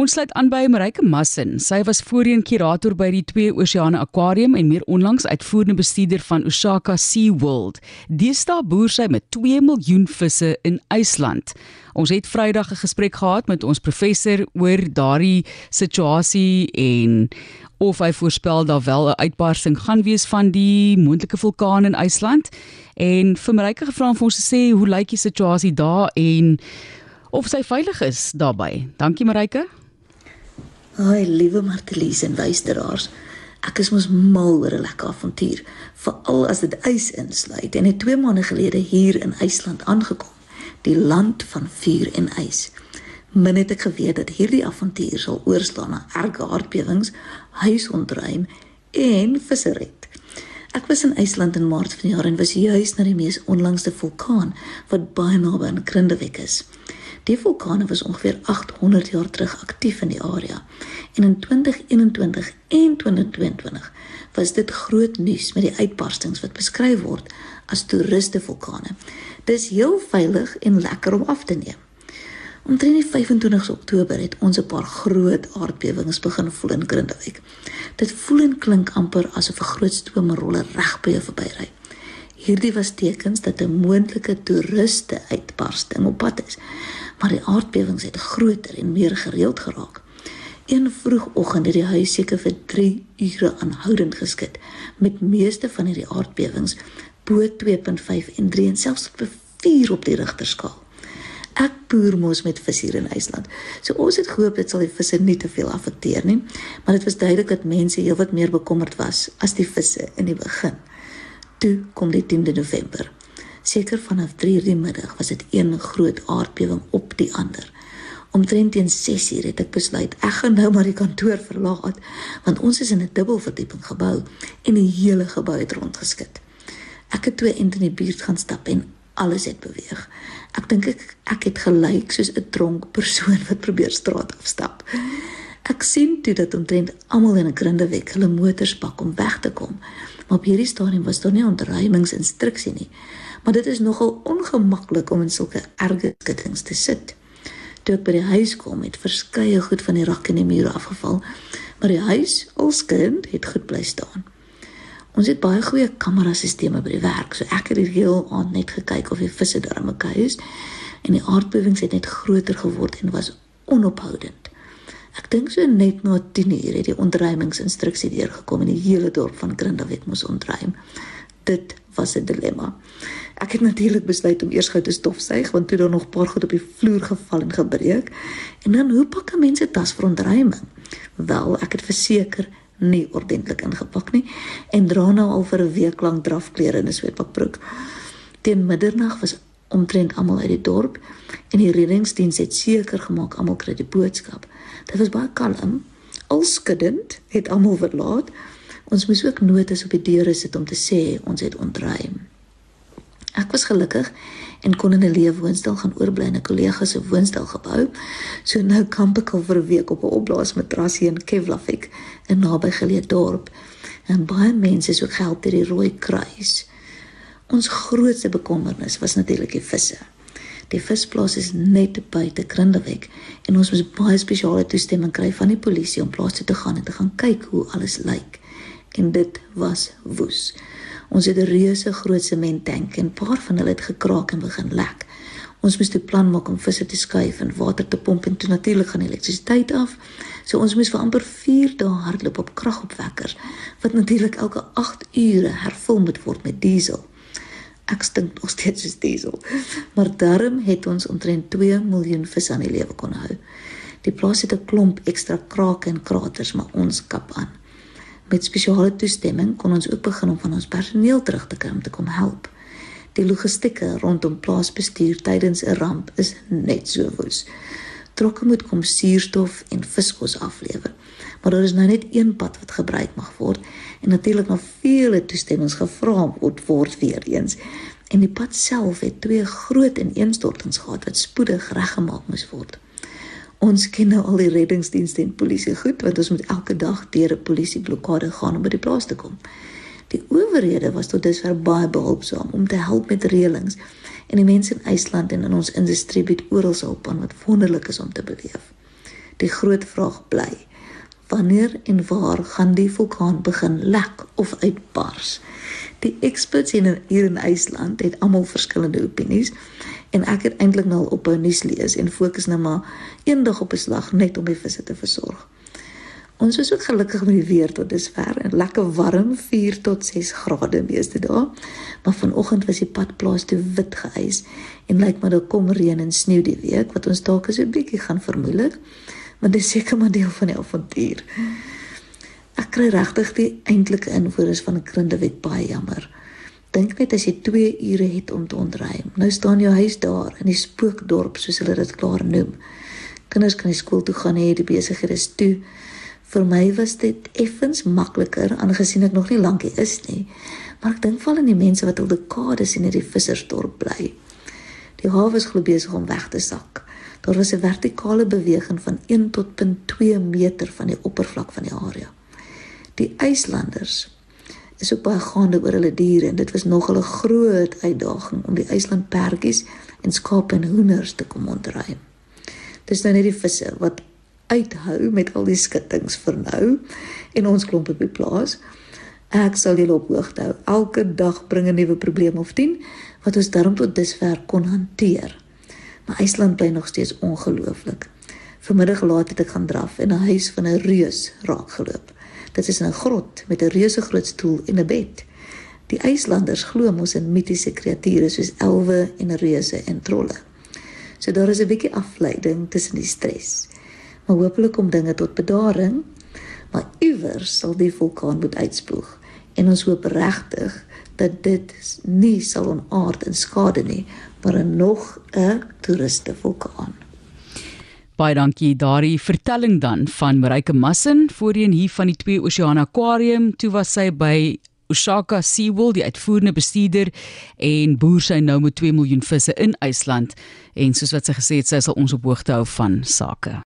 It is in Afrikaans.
Ons sluit aan by Marike Massin. Sy was voorheen kurator by die Twee Oseane Aquarium en meer onlangs uitvoerende bestuurder van Osaka Sea World. Deesdae boer sy met 2 miljoen visse in IJsland. Ons het Vrydag 'n gesprek gehad met ons professor oor daardie situasie en of hy voorspel daar wel 'n uitbarsting gaan wees van die moontlike vulkaan in IJsland. En vir Marike gevra om ons te sê hoe lyk die situasie daar en of sy veilig is daarbey. Dankie Marike. Ai, liewe Martelies en luisteraars. Ek is mos mal oor 'n lekker avontuur, veral as dit ys insluit en het 2 maande gelede hier in IJsland aangekom, die land van vuur en ys. Min het ek geweet dat hierdie avontuur sal oorslaan na erge aardbewings, huisontruim en vissery. Ek was in IJsland in Maart vanjaar en was juis na die mees onlangste vulkaan wat baie naby aan Grindavik is. Die vulkaan was ongeveer 800 jaar terug aktief in die area. En in 2021 en 2022 was dit groot nuus met die uitbarstings wat beskryf word as toeriste vulkane. Dis heel veilig en lekker om af te neem. Omtrent die 25 Oktober het ons 'n paar groot aardbewings begin voel in Grindavik. Dit voel en klink amper asof 'n groot stoomroller reg by jou verbyry. Hierdie was tekens dat 'n moontlike toeriste uitbarsting op pad is maar die aardbewings het groter en meer gereeld geraak. Een vroegoggend het die huis seker vir 3 ure aanhoudend geskud met meeste van hierdie aardbewings bo 2.5 en 3 en selfs op 4 op die Richterskaal. Ek boer mos met vis hier in IJsland. So ons het gehoop dit sal die visse nie te veel affekteer nie, maar dit was duidelik dat mense heelwat meer bekommerd was as die visse in die begin. Toe kom die 10de November. Seker vanaf 3:00 die middag was dit een groot aardbewing op die ander. Omtrent teen 6:00 het ek besluit ek gaan nou maar die kantoor verlaat want ons is in 'n dubbelverdieping gebou en die hele gebou het rondgeskit. Ek het toe in die buurt gaan stap en alles het beweeg. Ek dink ek ek het gelyk soos 'n dronk persoon wat probeer straat afstap. Ek sien toe dat omtrent almal in 'n grindeweg hulle motors pak om weg te kom. Maar op hierdie stadium was daar nie ontruimingsinstruksie nie maar dit is nogal ongemaklik om in sulke erge skittings te sit. Toe ek by die huis kom, het verskeie goed van die rak en die mure afgeval, maar die huis, alskind, het goed bly staan. Ons het baie goeie kamerasisteme by die werk, so ek het die heel aand net gekyk of die visse daar in mekaar is en die aardbewings het net groter geword en was onophoudend. Ek dink so net na 10 uur het die ontruimingsinstruksie deurgekom en die hele dorp van Grindavik moes ontruim. Dit was 'n dilemma. Ek het natuurlik besluit om eers gou te stofsuig want toe daar nog 'n paar goed op die vloer geval en gebreek. En dan hoe pak 'n mens 'n tas vir ontruiming? Wel, ek het verseker nie ordentlik ingepak nie en dra nou al vir 'n week lank drafklere in 'n sweetpakbroek. Teen middernag was omtrent almal uit die dorp en die reddingsdiens het seker gemaak almal kry die boodskap. Dit was baie kalm. Al skuddend het almal verlaat. Ons moes ook notas op die deure sit om te sê ons het ontruim. Ek was gelukkig en kon in 'n leefwoonstel gaan oorbly in 'n kollega se woonstel gebou. So nou kamp ek al vir 'n week op 'n opblaasmatrasie in Keflavik, 'n nabygeleë dorp. En baie mense is ook gehelp deur die Rooi Kruis. Ons grootste bekommernis was natuurlik die visse. Die visplaas is net buite Grindavik en ons moes baie spesiale toestemming kry van die polisie om plaas toe te gaan en te gaan kyk hoe alles lyk. En dit was woes. Ons het 'n reuse groot sementtank en 'n paar van hulle het gekraak en begin lek. Ons moes 'n plan maak om visse te skuif en water te pomp en toe natuurlik gaan elektrisiteit af. So ons moes vir amper 4 dae hardloop op kragopwekkers wat natuurlik elke 8 ure hervul moet word met diesel. Ek stink nog steeds soos diesel. Maar daarom het ons omtrent 2 miljoen visse aan die lewe kon hou. Die plaas het 'n klomp ekstra krake en kraters, maar ons kap aan. Met spesiale toestemming kon ons ook begin om van ons personeel terug te kry om te kom help. Die logistieke rondom plaasbestuur tydens 'n ramp is net so woes. Trokke moet kom suurstof en viskos aflewer. Maar daar is nou net een pad wat gebruik mag word en natuurlik nog vele toestemmings gevra word weer eens. En die pad self het twee groot ineenstortings gehad wat spoedig reggemaak moes word. Ons ken nou al die reddingsdienste en polisie goed want ons moet elke dag deur 'n polisieblokade gaan om by die plaas te kom. Die owerhede was tot dusver baie behulpsaam om te help met reëlings en die mense in IJsland en in ons industrie bied oral hulp aan wat wonderlik is om te beleef. Die groot vraag bly: wanneer en waar gaan die vulkaan begin lek of uitbars? Die in hier in IJsland het almal verskillende opinies en ek het eintlik nou op 'n nuus lees en fokus nou maar eendag op 'n slag net om die visse te versorg. Ons is ook gelukkig met die weer tot dusver en lekker warm 4 tot 6 grade meeste dae. Maar vanoggend was die padplaas te wit geëis en lyk maar daar kom reën en sneeu die week wat ons dalk so 'n bietjie gaan vermoeilik. Maar dis seker maar deel van die avontuur. Ek kry regtig die eintlike invoerers van 'n krindewet baie jammer. Dink net as jy 2 ure het om te ontruim. Nou staan jou huis daar in die spookdorp soos hulle dit klaar noem. Kinders kan nie skool toe gaan nie, die besighede is toe. Vir my was dit effens makliker aangesien ek nog nie lank hier is nie. Maar ek dink val in die mense wat al dekades in hierdie vissersdorp bly. Die hawe is glo besig om weg te sak. Daar was 'n vertikale beweging van 1 tot 2 meter van die oppervlak van die area. Die IJslanders is ook baie gaande oor hulle diere en dit was nog 'n groot uitdaging om die IJslandperkies en skape en hoenders te kom ontruim. Dis nou net die visse wat uithou met al die skittings vir nou en ons klomp op die plaas. Ek sal julle op hoogte hou. Elke dag bring 'n nuwe probleem of 10 wat ons daarom tot dusver kon hanteer. Maar IJsland bly nog steeds ongelooflik. Vanmiddag laat het ek gaan draf en 'n huis van 'n reus raak geloop. Dit is 'n grot met 'n reuse groot stoel en 'n bed. Die IJslanders glo mos in mitiese kreature soos elwe en reuse en trolle. So daar is 'n bietjie afleiding tussen die stres maar hopelik kom dinge tot bedaring. Maar iewers sal die vulkaan moet uitspoeg en ons hoop regtig dat dit nie sal onaard en skade nie, maar 'n nog 'n toeriste vulkaan. Baie dankie. Daardie vertelling dan van Marike Massin voorheen hier van die Twee Oseane Aquarium toe was sy by Osaka SeaWorld die uitvoerende bestuurder en boer sy nou met 2 miljoen visse in IJsland. En soos wat sy gesê het sy sal ons op hoogte hou van sake